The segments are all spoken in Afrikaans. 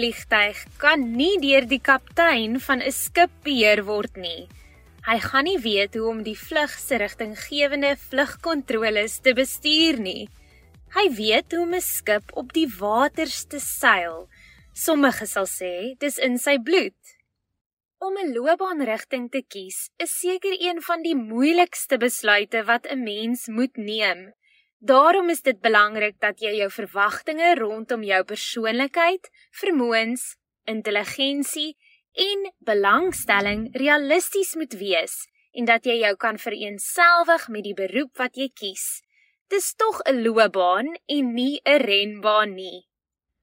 vliegtyg kan nie deur die kaptein van 'n skip beheer word nie. Hy gaan nie weet hoe om die vlug se rigtinggewende vlugkontroles te bestuur nie. Hy weet hoe om 'n skip op die waters te seil. Sommige sal sê dis in sy bloed. Om 'n loopbaanrigting te kies is seker een van die moeilikste besluite wat 'n mens moet neem. Daarom is dit belangrik dat jy jou verwagtinge rondom jou persoonlikheid, vermoëns, intelligensie en belangstelling realisties moet wees en dat jy jou kan vereensgewig met die beroep wat jy kies. Dis tog 'n loopbaan en nie 'n renbaan nie.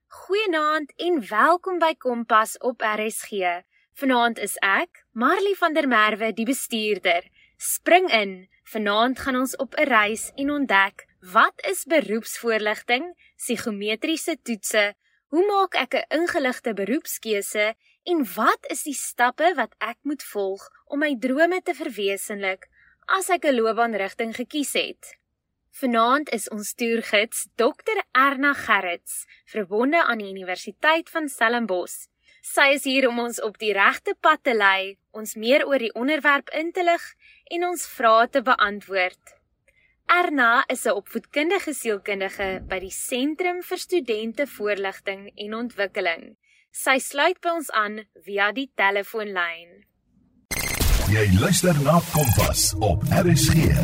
Goeienaand en welkom by Kompas op RSG. Vanaand is ek, Marley van der Merwe, die bestuurder. Spring in. Vanaand gaan ons op 'n reis en ontdek Wat is beroepsvoorligting? Psigometriese toetse? Hoe maak ek 'n ingeligte beroepskeuse en wat is die stappe wat ek moet volg om my drome te verwesenlik as ek 'n loopbaanrigting gekies het? Vanaand is ons toergids Dr Erna Gerrits, verbonde aan die Universiteit van Stellenbosch. Sy is hier om ons op die regte pad te lei, ons meer oor die onderwerp in te lig en ons vrae te beantwoord. Erna is 'n opvoedkundige sielkundige by die Sentrum vir Studente Voorligting en Ontwikkeling. Sy sluit by ons aan via die telefoonlyn. Jy luister na Kompas op RSG.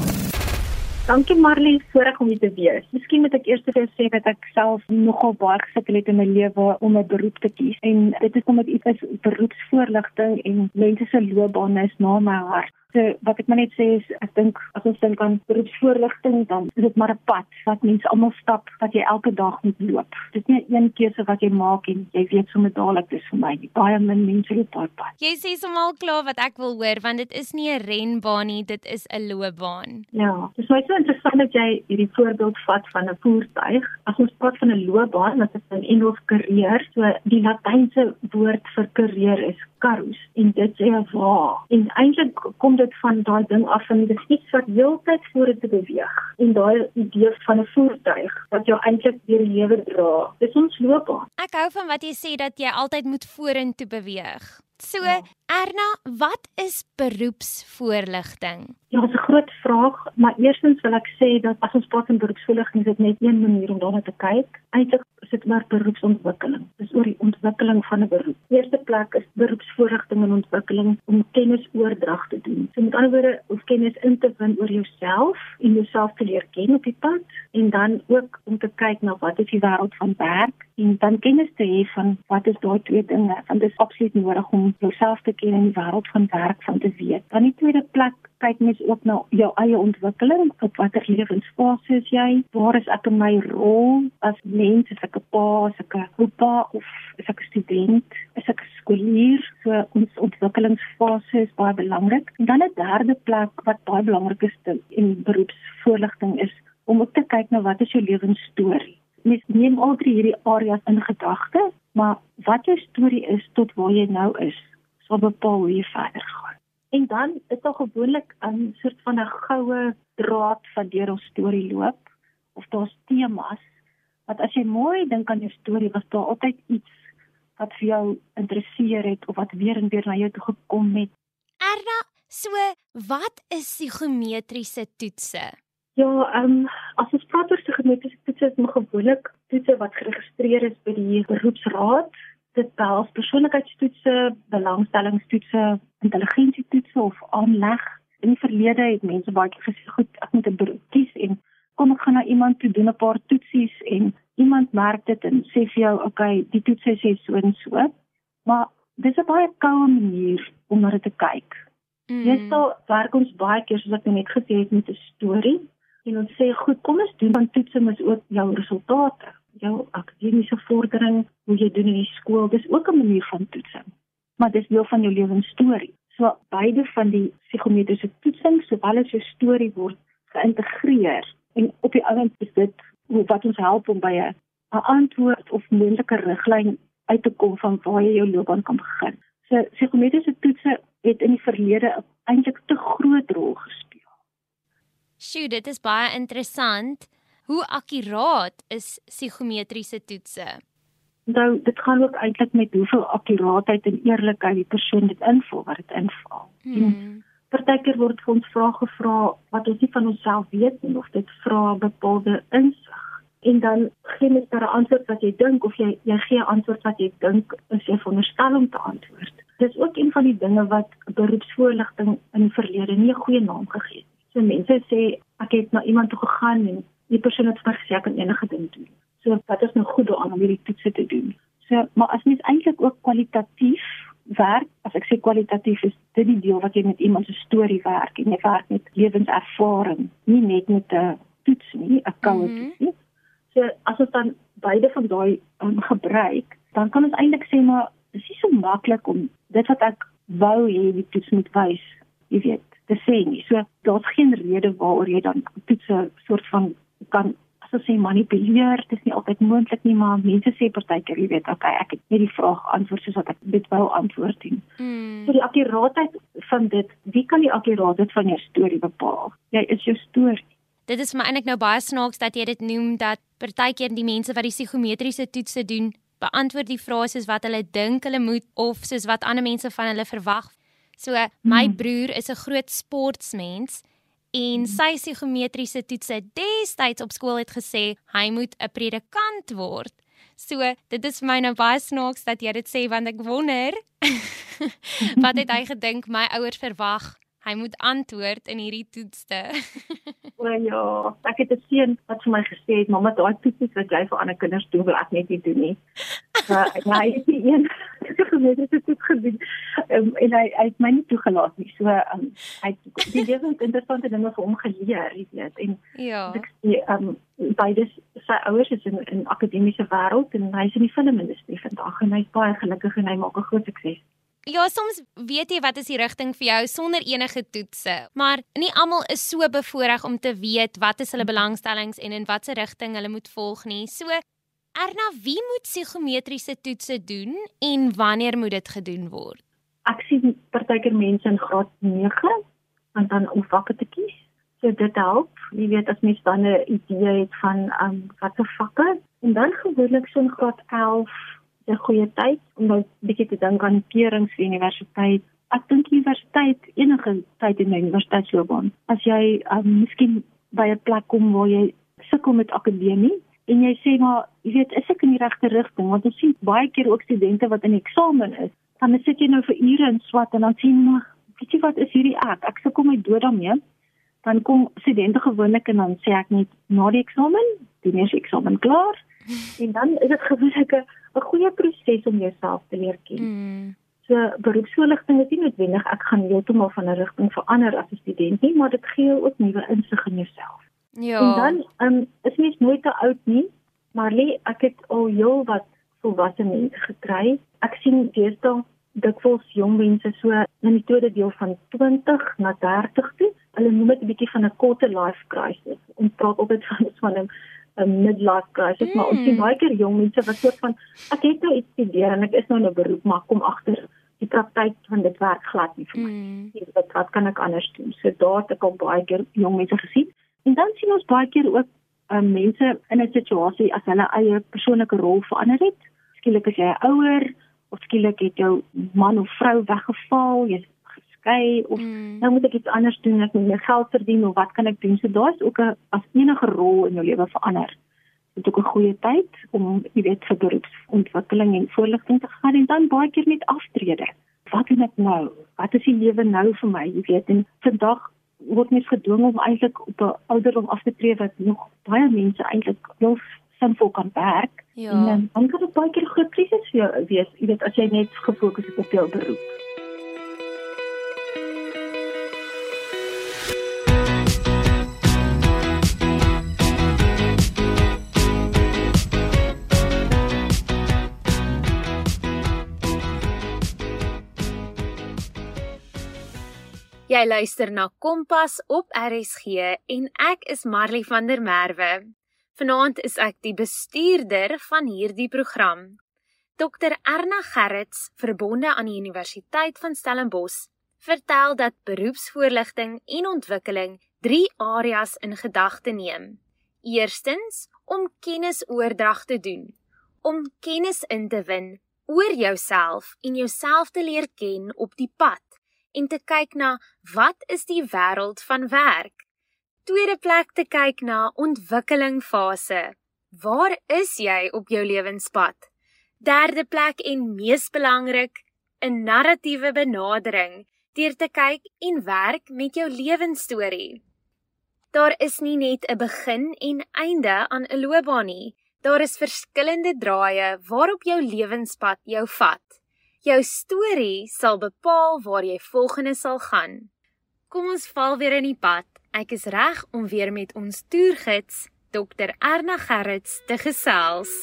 Dankie Marley, voorreg om hier te wees. Miskien moet ek eers sê dat ek self nogal baie gesukkel het in my lewe om 'n beroep te kies en dit is omdat iets is beroepsvoorligting en mense se loopbane is na my hart. So wat ek maar net sê is ek dink as ons dink aan beroepsvoorligting dan is dit maar 'n pad wat mense almal stap wat jy elke dag moet loop. Dit is nie een keuse wat jy maak en jy weet sommer dadelik dis vir my. Baie min mense loop daai pad. Jy sê sommer klaar wat ek wil hoor want dit is nie 'n renbaan nie, dit is 'n loopbaan. Ja, dis my so interessant dat jy hierdie voorbeeld vat van 'n voertuig. As ons praat van 'n loopbaan, dan is dit 'n Engels karier. So die Latynse woord vir karier is carus en dit sê waar. En eintlik kom dit van daai ding af van dit iets wat heeltyd voor te beweeg en daai idee van 'n voertuig wat jou eintlik deur die lewe dra. Dis ons loopbaan. Ek hou van wat jy sê dat jy altyd moet vorentoe beweeg. So, ja. Erna, wat is beroepsvoorligting? Ja, dit is 'n groot vraag, maar eerstens wil ek sê dat as ons praat van beroepsvoorligting, is dit net een manier om daarna te kyk. Eintlik is dit maar beroepsontwikkeling. Dis oor die ontwikkeling van 'n beroep. Eerste plek is beroepsvoorligting en ontwikkeling om kennisoordrag te doen. So met ander woorde, om kennis in te win oor jouself en jouself te leer ken op die pad en dan ook om te kyk na wat is die wêreld van werk en dan kennis te hê van wat is daai twee dinge. Want dit is absoluut nodig om jouself te in die wêreld van werk van te weet. Dan die tweede plek kyk mens ook na jou eie ontwikkeling, op watter lewensfase is jy? Waar is ek in my rol as mens, as ek 'n pa, as ek 'n oupa of as ek 'n student, as ek 'n skoolier? So ons ontwikkelingsfase is baie belangrik. En dan 'n derde plek wat baie belangrik is in beroepsvoorligting is om ook te kyk na wat is jou lewensstorie? Mens neem al drie hierdie areas in gedagte, maar wat jou storie is tot waar jy nou is, sal bepaal hoe jy verder gaan. En dan is daar gewoonlik 'n soort van 'n goue draad wat deur ons storie loop of daar's temas wat as jy mooi dink aan jou storie was daar altyd iets wat vir jou interesseer het of wat weer en weer na jou toe gekom het. Erna, so wat is psigometriese toetse? Ja, ehm um, as ons praat oor psigometriese toetse, is dit gewoonlik toetse wat geregistreer is by die beroepsraad dit behels persoonlikheidstoetse, belangstellingstoetse, intelligensietoetse of aanleg. In die verlede het mense baie keer gesê, "Goed, ek moet 'n beroep kies en kom ek gaan na iemand toe doen 'n paar toetsies en iemand merk dit en sê vir jou, "Oké, okay, die toets sê so en so." Maar dis 'n baie koue manier om na dit te kyk. Mm. Jy sal werk ons baie keer soos ek net gesê het met 'n storie en ons sê, "Goed, kom ons doen van toetsing is ook jou resultate." Jou akademiese vordering, hoe jy doen in die skool, dis ook 'n manier van toetsing. Maar dis deel van jou lewensstorie. So beide van die psigometriese toetsing sowel as jou storie word geïntegreer en op die ouend is dit wat ons help om by 'n antwoord of moontlike riglyn uit te kom van waar jy jou loopbaan kan begin. So psigometriese toetse het in die verlede eintlik te groot rol gespeel. Sjoe, dit is baie interessant. Hoe akkuraat is psigometriese toetse? Nou dit gaan ook eintlik met hoeveel akkuraatheid en eerlikheid die persoon dit invul wat dit invul. Hmm. Partykeer word vir ons vrae gevra wat ons nie van onsself weet nie of dit vra bepaalde insig en dan gee jy 'n antwoord wat jy dink of jy jy gee 'n antwoord wat jy dink is jy veronderstel om te antwoord. Dis ook een van die dinge wat beroepsvoorligting in die verlede nie 'n goeie naam gegee het. So mense sê ek het na iemand toe gegaan en die persoon het vir gesê ek kan enige ding doen. So wat is nou goed daaraan om hierdie toetse te doen? So maar as mens eintlik ook kwalitatief werk, as ek sê kwalitatief is dit die deel wat jy met iemand se storie werk en jy werk met lewenservaring, nie net met 'n toets nie, 'n koue Mhm. toets nie. So as ons dan beide van daai um, gebruik, dan kan ons eintlik sê maar dis nie so maklik om dit wat ek wou hê die toets moet wys, jy weet, te sê nie. So daar's geen rede waaroor jy dan toetse soort van kan as ons sê manipuleer. Dit is nie altyd moontlik nie, maar mense sê partykeer, jy weet, okay, ek het net die vraag antwoord soos wat ek dit wou antwoord nie. Hmm. So die akkuraatheid van dit, wie kan die akkuraatheid van jou storie bepaal? Jy is jou storie. Dit is vir my eintlik nou baie snaaks dat jy dit noem dat partykeer die mense wat die psigometriese toetse doen, beantwoord die vrae soos wat hulle dink hulle moet of soos wat ander mense van hulle verwag. So my Hmm. broer is 'n groot sportmens en sy psigometriese toetse destyds op skool het gesê hy moet 'n predikant word. So dit is vir my nou baie snaaks dat jy dit sê want ek wonder wat het hy gedink my ouers verwag hy moet antwoord in hierdie toetste. O ja, ek het 'n seun wat vir my gesê het, "Mamma, daai toetsies wat jy vir ander kinders doen, wil ek net nie doen nie." Maar hy het die een gemeente toets gedoen um, en hy hy het my nie toegelaat nie. So um, hy het die lewe interessante dinge vir hom geleer, jy weet. En ja. ek sê um beide sy ouers is in in akademiese wêreld en hy's in die filmindustrie vandag en hy's baie gelukkig en hy maak 'n groot sukses. Ja, soms weet jy wat is die rigting vir jou sonder enige toetse, maar nie almal is so bevoorreg om te weet wat is hulle belangstellings en in watter rigting hulle moet volg nie. So, Erna, wie moet psigometriese toetse doen en wanneer moet dit gedoen word? Ek sien partykeer mense in graad 9 en dan om vakke te kies. So dit help. Jy weet as mens dan 'n idee het van um watter vakke en dan gewoonlik so in graad 11 'n goeie tyd om nou 'n bietjie te dink aan keurings vir universiteit. Ek dink universiteit enige tyd in 'n universiteitsloopbaan. As jy um miskien by 'n plek kom waar jy sukkel met akademie en jy sê maar jy weet is ek in die regte rigting want ons sien baie keer ook studente wat in eksamen is dan sit jy nou vir ure in swat en dan sien maar weet jy wat is hierdie ek ek sukkel my dood daarmee dan kom studente gewoonlik en dan sê ek net na die eksamen jy se eksamen klaar en dan is dit gewoonlik 'n 'n goeie proses om jouself te leer ken. Hmm. So beroepsvoorligting is nie noodwendig ek gaan heeltemal van 'n rigting verander as 'n student nie, maar dit gee jou ook nuwe insig in jouself. Ja. En dan um, is mens nooit te oud nie, maar lê ek het al heel wat volwasse mense gekry. Ek sien deesdae dikwels jong mense so 'n metode deel van 20 na 30 toe. Hulle noem dit 'n bietjie van 'n quarter life crisis. Ons praat altyd van van 'n 'n midlife crisis, mm. maar ons sien baie keer jong mense wat soort van ek het nou iets studeer en ek is nou in 'n beroep, maar kom agter die praktyk van dit werk glad nie vir my. Hmm. Mm. Wat wat kan ek anders doen? So daar het ek al baie keer jong mense gesien. En dan sien ons baie keer ook um, mense in 'n situasie as hulle eie persoonlike rol verander het. Skielik is jy ouer of skielik het jou man of vrou weggeval, jy's geskei of Hmm. nou moet ek iets anders doen, ek moet meer geld verdien of wat kan ek doen? So daar's ook 'n as enige rol in jou lewe verander. Dit is ook 'n goeie tyd om jy weet vir beroepsontwikkeling en voorligting te gaan en dan baie keer met aftrede. Wat doen ek nou? Wat is die lewe nou vir my? Jy weet, en vandag word mens gedwing om eintlik op 'n ouderdom af te tree wat nog baie mense eintlik heel sinvol kan werk. Ja. En dan, dan kan dit baie keer 'n groot krisis vir jou wees, jy weet as jy net gefokus het op jou beroep. Jy luister na Kompas op RSG en ek is Marley van der Merwe. Vanaand is ek die bestuurder van hierdie program. Dr Erna Gerrits, verbonde aan die Universiteit van Stellenbosch, vertel dat beroepsvoorligting en ontwikkeling drie areas in gedagte neem. Eerstens om kennisoordrag te doen om kennis in te win oor jouself en jouself te leer ken op die pad en te kyk na wat is die wêreld van werk. Tweede plek te kyk na ontwikkelingfase. Waar is jy op jou lewenspad? Derde plek en mees belangrik, 'n narratiewe benadering deur te kyk en werk met jou lewensstorie. Daar is nie net 'n begin en einde aan 'n loopbaan nie. Daar is verskillende draaie waarop jou lewenspad jou vat. Jou storie sal bepaal waar jy volgende sal gaan. Kom ons val weer in die pad. Ek is reg om weer met ons toergids, Dr. Erna Gerrits, te gesels.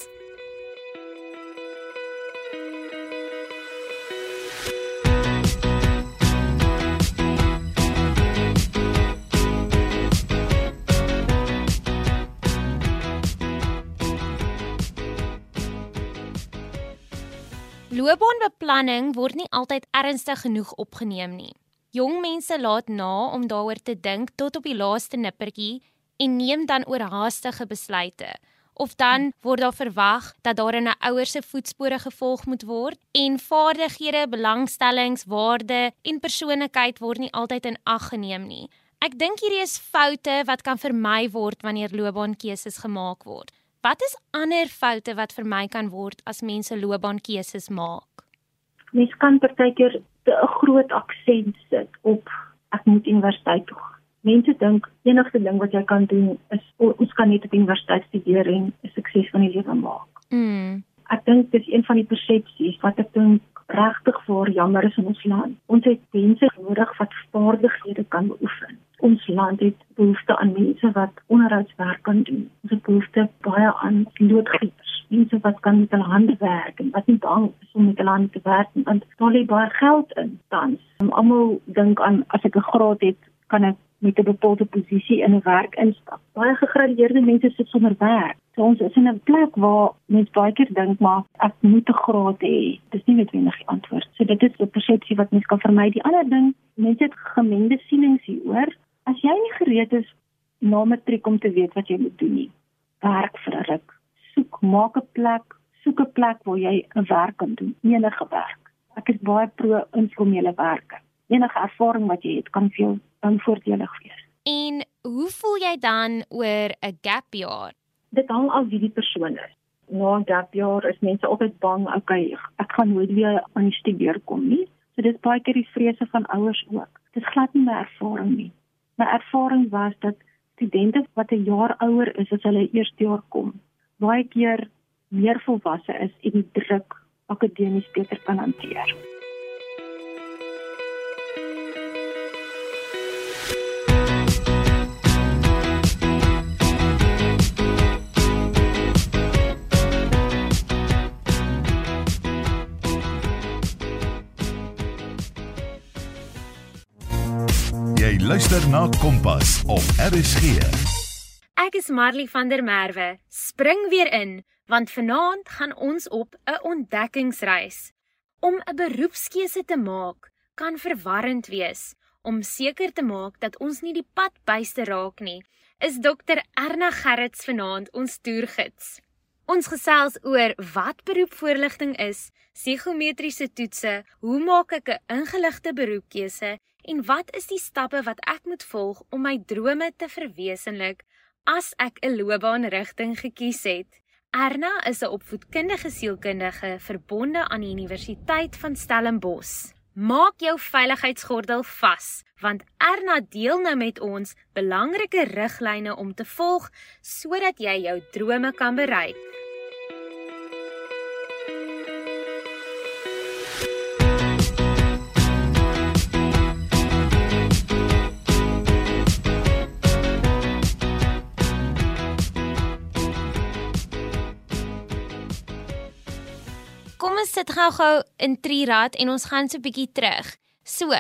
Loopbaanbeplanning word nie altyd ernstig genoeg opgeneem nie. Jong mense laat na om daaroor te dink tot op die laaste nippertjie en neem dan oorhaastige besluite. Of dan word daar verwag dat daar in 'n ouer se voetspore gevolg moet word en vaardighede, belangstellings, waarde en persoonlikheid word nie altyd in ag geneem nie. Ek dink hierdie is foute wat kan vermy word wanneer loopbaankeuses gemaak word. Wat is ander foute wat vermy kan word as mense loopbaankeuses maak? Mens kan partykeer 'n groot aksent sit op ek moet universiteit toe. Mense dink enigste ding wat jy kan doen is ons kan net op universiteit studeer en 'n sukses van die lewe maak. Mm. Ek dink dis een van die persepsies wat ek dink regtig vir jammer is in ons land. Ons het mense nodig wat vaardighede kan beoefen ons land het behoefte aan mense wat onderhoudswerk kan doen. Ons het behoefte baie aan loodgieters, mense wat kan met hulle hande werk en wat nie bang is om met hulle hande te werk nie, want daar lê baie geld in tans. Almal dink aan as ek 'n graad het, kan ek met 'n bepaalde posisie in 'n werk instap. Baie gegradueerde mense sit sonder werk. So ons is in 'n plek waar mense baie keer dink maar ek moet 'n graad hê. Dis nie noodwendig die antwoord. So dit is 'n persepsie wat mense kan vermy. Die ander ding, mense het gemengde sienings hieroor. As jy nie gereed is na matriek om te weet wat jy moet doen nie, werk vir 'n ruk. Soek, maak 'n plek, soek 'n plek waar jy 'n werk kan doen, enige werk. Ek is baie pro informele werke. Enige ervaring wat jy het, kan vir jou dan voordelig wees. En hoe voel jy dan oor 'n gap jaar? Dit hang af wie die persoon is. Na 'n gap jaar is mense altyd bang, okay, ek gaan nooit weer aan die studeer kom nie. So dit is baie keer die vrese van ouers ook. Dit is glad nie my ervaring nie my ervaring was dat studente wat 'n jaar ouer is as hulle eerste jaar kom, baie keer meer volwasse is en die druk akademies beter kan hanteer. Luister na Kompas op RSG. Ek is Marley van der Merwe. Spring weer in want vanaand gaan ons op 'n ontdekkingsreis. Om 'n beroepskeuse te maak kan verwarrend wees. Om seker te maak dat ons nie die pad byste raak nie, is Dr Erna Gerrits vanaand ons toergids. Ons gesels oor wat beroepvoorligting is, psigometriese toetse, hoe maak ek 'n ingeligte beroepkeuse En wat is die stappe wat ek moet volg om my drome te verwesenlik as ek 'n loopbaanrigting gekies het? Erna is 'n opvoedkundige sielkundige verbonde aan die Universiteit van Stellenbosch. Maak jou veiligheidsgordel vas, want Erna deel nou met ons belangrike riglyne om te volg sodat jy jou drome kan bereik. Ons sit gou-gou in Trirad en ons gaan so 'n bietjie terug. So,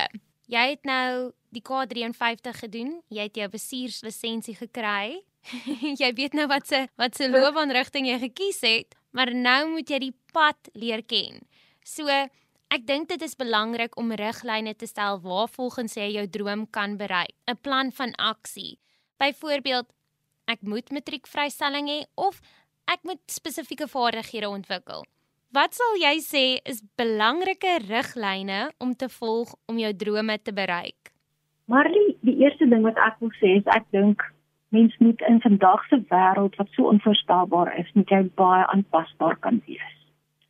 jy het nou die K53 gedoen. Jy het jou bestuurslisensie gekry. jy weet nou wat se wat se loopbaanrigting jy gekies het, maar nou moet jy die pad leer ken. So, ek dink dit is belangrik om riglyne te stel waar volgens jy jou droom kan bereik. 'n Plan van aksie. Byvoorbeeld, ek moet matriekvrystelling hê of ek moet spesifieke vaardighede ontwikkel. Wat sal jy sê is belangrike riglyne om te volg om jou drome te bereik? Marley, die eerste ding wat ek wil sê is ek dink mens moet in vandag se wêreld wat so onvoorstelbaar is, moet jy baie aanpasbaar kan wees.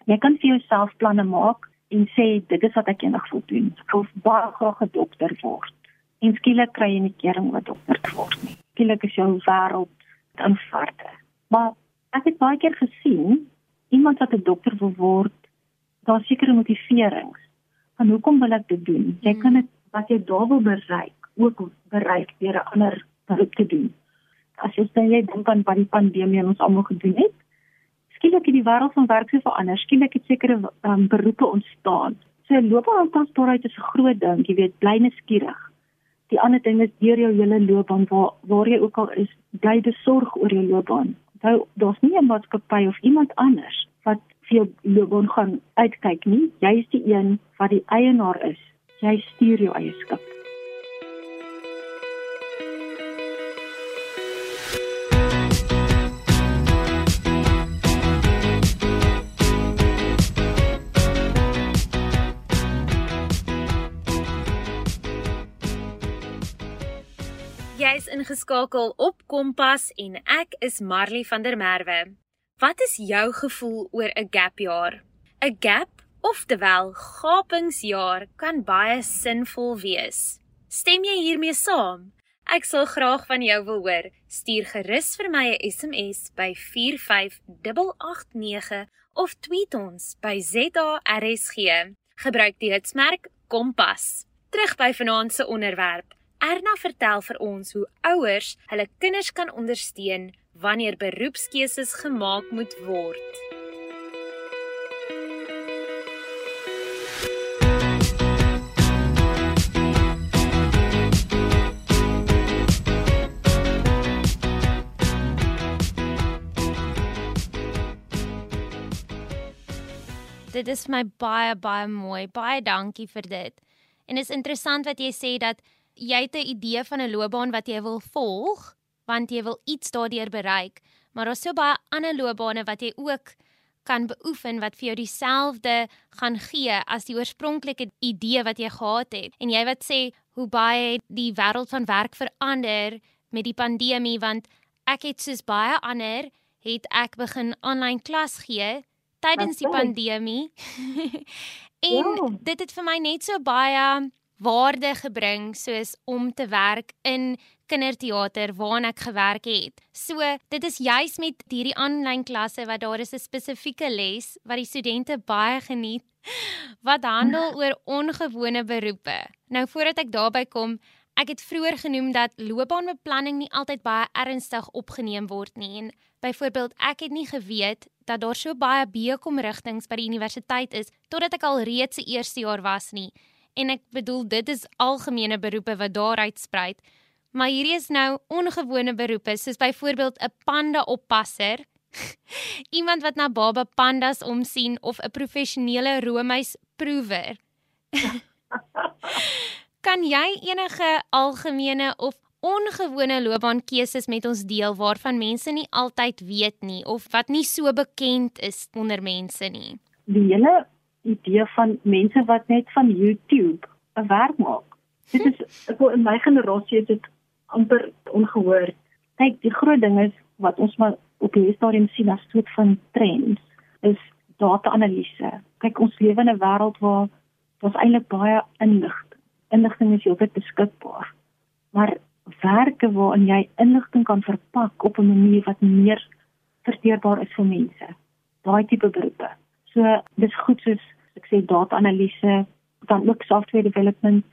Jy kan vir jouself planne maak en sê dit is wat ek eendag wil doen. Ek wil baie graag 'n dokter word. En skielik kry jy nie kering om 'n dokter te word nie. Skielik is jou wêreld in varte. Maar ek het baie keer gesien iemand wat 'n dokter wil word, daar sekere motiverings. Van hoekom wil ek dit doen? Jy kan dit wat jy daar wil bereik, ook bereik deur 'n ander beroep te doen. As jy sê jy dink aan wat die pandemie ons almal gedoen het, skielik het die wêreld van werk so verander. Skielik het sekere um, beroepe ontstaan. So loopbaantasbaarheid is 'n groot ding, jy weet, bly nuuskierig. Die ander ding is deur jou hele loopbaan waar waar jy ook al is, bly besorg oor jou loopbaan. Onthou, daar's nie 'n maatskappy of iemand anders wat vir jou loopbaan gaan uitkyk nie. Jy is die een wat die eienaar is. Jy stuur jou eie skip. Jy's ingeskakel op Kompas en ek is Marley van der Merwe. Wat is jou gevoel oor 'n gap jaar? 'n Gap, oftewel gapingsjaar, kan baie sinvol wees. Stem jy hiermee saam? Ek sal graag van jou wil hoor. Stuur gerus vir my 'n SMS by 45889 of tweet ons by ZARSG. Gebruik die hitsmerk Kompas. Terug by vanaand se onderwerp. Erna vertel vir ons hoe ouers hulle kinders kan ondersteun wanneer beroepskeuses gemaak moet word. Dit is my baie baie mooi. Baie dankie vir dit. En is interessant wat jy sê dat jy het 'n idee van 'n loopbaan wat jy wil volg, want jy wil iets daardeur bereik, maar daar's so baie ander loopbane wat jy ook kan beoefen wat vir jou dieselfde gaan gee as die oorspronklike idee wat jy gehad het. En jy wat sê hoe baie die wêreld van werk verander met die pandemie want ek het soos baie ander het ek begin aanlyn klas gee tydens die pandemie. en ja. dit het vir my net so baie waarde gebring soos om te werk in kinderteater waarna ek gewerk het. So, dit is juis met hierdie aanlyn klasse wat daar is 'n spesifieke les wat die studente baie geniet wat handel oor ongewone beroepe. Nou voordat ek daarby kom, ek het vroeër genoem dat loopbaanbeplanning nie altyd baie ernstig opgeneem word nie en byvoorbeeld ek het nie geweet dat daar so baie BCom rigtings by die universiteit is totdat ek al reeds se eerste jaar was nie en ek bedoel dit is algemene beroepe wat daar uitsprei. Maar hierdie is nou ongewone beroepe soos byvoorbeeld 'n panda oppasser, iemand wat na baba pandas omsien of 'n professionele roomys proewer. kan jy enige algemene of ongewone loopbaankeuses met ons deel waarvan mense nie altyd weet nie of wat nie so bekend is onder mense nie? Die hele idee van mense wat net van YouTube 'n werk maak. Dit is ek wil in my generasie is dit amper ongehoord. Kyk, die groot ding is wat ons maar op hierdie stadium sien as soort van trends is data-analise. Kyk, ons lewe in 'n wêreld waar daar's eintlik baie inligting. Inligting is heeltyd beskikbaar. Maar werke waarin jy inligting kan verpak op 'n manier wat meer verteerbaar is vir mense. Daai tipe beroepe. So dis goed soos ek sê data analise, dan ook software development,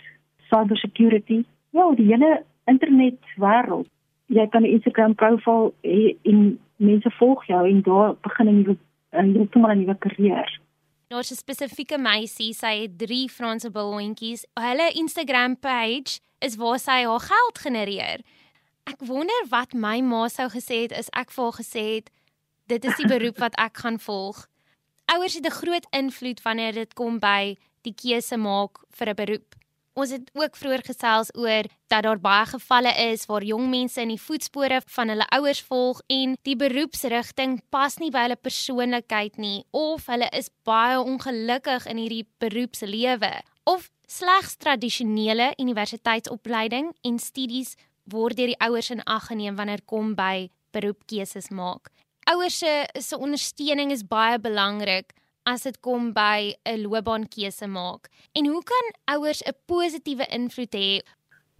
cyber security. Ja, die hele internet wêreld. Jy kan 'n Instagram profiel in mense volg jou en daar begin 'n nuwe 'n heeltemal 'n nuwe karier. Daar's 'n spesifieke meisie, sy het 3 Franse balloontjies. Hulle Instagram page is waar sy haar geld genereer. Ek wonder wat my ma sou gesê het as ek vir haar gesê het dit is die beroep wat ek gaan volg ouers het 'n groot invloed wanneer dit kom by die keuse maak vir 'n beroep. Ons het ook vroeër gesels oor dat daar baie gevalle is waar jong mense in die voetspore van hulle ouers volg en die beroepsrigting pas nie by hulle persoonlikheid nie of hulle is baie ongelukkig in hierdie beroepslewe of slegs tradisionele universiteitsopleiding en studies word deur die ouers in ag geneem wanneer kom by beroepkeuses maak. Ouers se se ondersteuning is baie belangrik as dit kom by 'n loopbaankeuse maak. En hoe kan ouers 'n positiewe invloed hê?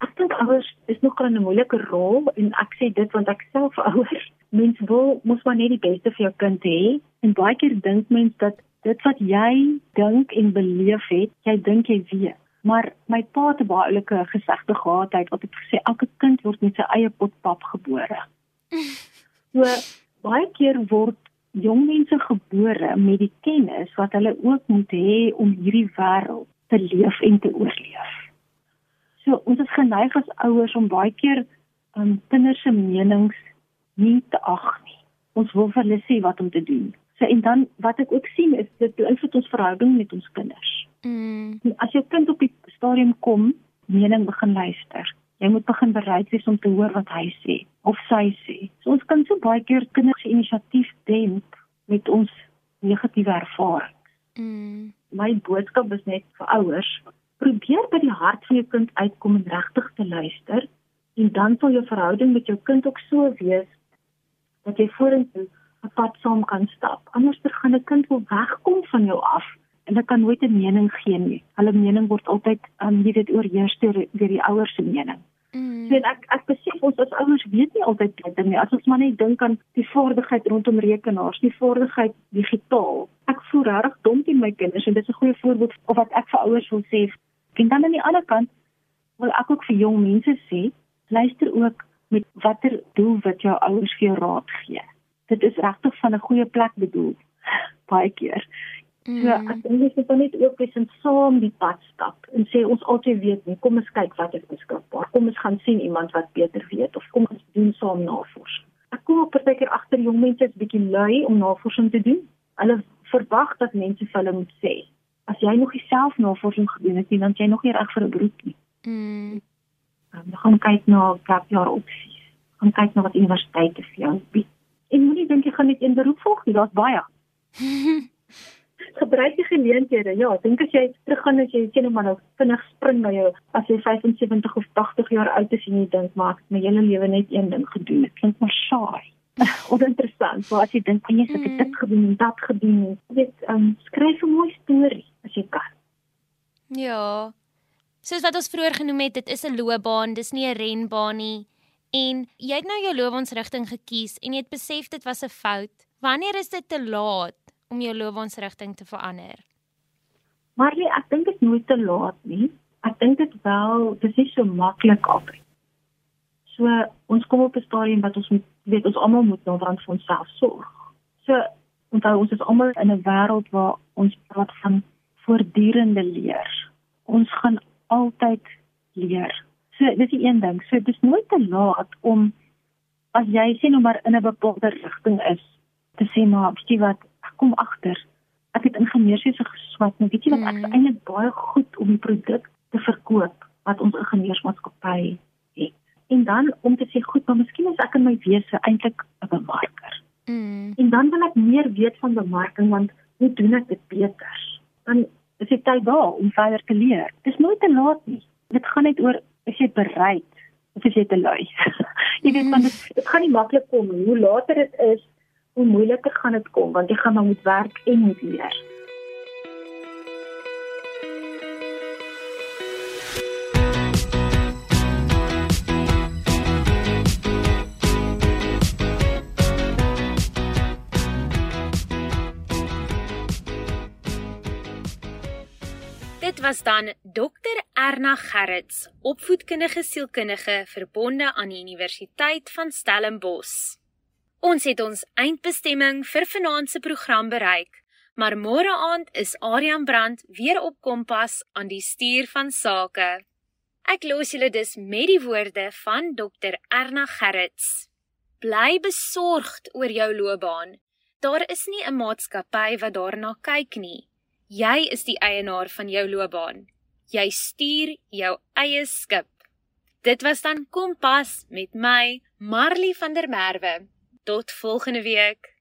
Ek dink ouers is nog 'n moeilike rol en ek sê dit want ek self ouers. Mens wil mos maar net die beste vir jou kind hê en baie keer dink mens dat dit wat jy dink en beleef het, jy dink jy weet. Maar my pa het 'n baie oulike gesegde gehad, hy het altyd gesê elke kind word met sy eie pot pap gebore. So baie keer word jong mense gebore met die kennis wat hulle ook moet hê om hierdie wêreld te leef en te oorleef. So ons is geneig as ouers om baie keer um, kinders se menings nie te ag nie. Ons wil vir hulle sê wat om te doen. So en dan wat ek ook sien is dit beïnvloed ons verhouding met ons kinders. Mm. As jou kind op die stadium kom, mening begin luister. Jy moet begin bereid wees om te hoor wat hy sê of sy sê. So ons kan so baie keer kinders se inisiatief demp met ons negatiewe ervaring. Mm. My boodskap is net vir ouers, probeer by die hart van jou kind uitkom en regtig te luister en dan sal jou verhouding met jou kind ook so wees dat jy vorentoe 'n pad saam kan stap. Anders dan gaan 'n kind wel wegkom van jou af en hulle kan nooit 'n mening gee nie. Hulle mening word altyd um jy weet oorheers deur deur die ouers se mening. Mm. So ek ek besef ons as ouers weet nie altyd beter nie. As ons maar net dink aan die vaardigheid rondom rekenaars, die vaardigheid digitaal. Ek voel regtig dom teen my kinders en dit is 'n goeie voorbeeld of wat ek vir ouers wil sê. En dan aan die ander kant wil ek ook vir jong mense sê, luister ook met watter doel wat jou ouers vir jou raad gee. Dit is regtig van 'n goeie plek bedoel baie keer. Mm. So ek dink jy moet net ook weer saam die pad stap en sê ons altyd weet nie, kom ons kyk wat is beskikbaar. Kom ons gaan sien iemand wat beter weet of kom ons doen saam navorsing. Ek kom op partykeer agter jong mense is bietjie lui om navorsing te doen. Hulle verwag dat mense vir hulle moet sê. As jy nog self navorsing gedoen het, dan jy nog nie reg vir 'n beroep nie. Mm. Dan gaan kyk na gapjaar opsies. Gaan kyk na wat universiteite vir jou bied. En moenie dink jy gaan net een beroep volg nie, daar's baie. gebruik die geleenthede. Ja, dink as jy teruggaan as jy sê net maar nou vinnig spring na jou as jy 75 of 80 jaar oud is en jy dink maar ek het my hele lewe net een ding gedoen. Dit klink maar saai. Oninteressant. Maar as jy dink jy het dit gedoen en dat gedoen, jy weet, um, skryf 'n mooi storie as jy kan. Ja. Soos wat ons vroeër genoem het, dit is 'n loopbaan, dis nie 'n renbaan nie. En jy het nou jou loopbaansrigting gekies en jy het besef dit was 'n fout. Wanneer is dit te laat? Om jou loopbaansrigting te verander? Marley, ek dink dit nooit te laat nie. Ek dink dit wel, dit is so maklik altyd. So ons kom op 'n stadium wat ons moet weet ons almal moet nou dan vir onsself sorg. So onthou ons is almal in 'n wêreld waar ons praat van voortdurende leer. Ons gaan altyd leer. So dis die een ding. So dis nooit te laat om as jy sien nou maar in 'n bepaalde rigting is te sê maar, weet jy wat, kom agter. Ek het ingenieurswese geswat, maar weet jy wat ek mm. eintlik baie goed om die produk te verkoop wat ons ingenieursmaatskappy het. En dan om te sê goed, maar miskien is ek in my wese eintlik 'n bemarker. Mm. En dan wil ek meer weet van bemarking want hoe doen ek dit beter? Dan is dit tyd daar om verder te leer. Dit is nooit te laat nie. Dit gaan net oor as jy bereid of as jy te lui. jy weet want dit, dit gaan nie maklik kom nie. Hoe later dit is, hoe moeiliker gaan dit kom want jy gaan maar moet werk en moet leer. Dit was dan Dr Erna Gerrits, opvoedkundige sielkundige verbonde aan die Universiteit van Stellenbosch. Ons het ons eindbestemming vir vanaand se program bereik, maar môre aand is Adrian Brandt weer op Kompas aan die stuur van sake. Ek los julle dus met die woorde van Dr Erna Gerrits. Bly besorgd oor jou loopbaan. Daar is nie 'n maatskappy wat daarna kyk nie. Jy is die eienaar van jou loopbaan. Jy stuur jou eie skip. Dit was dan Kompas met my Marley van der Merwe. Tot volgende week.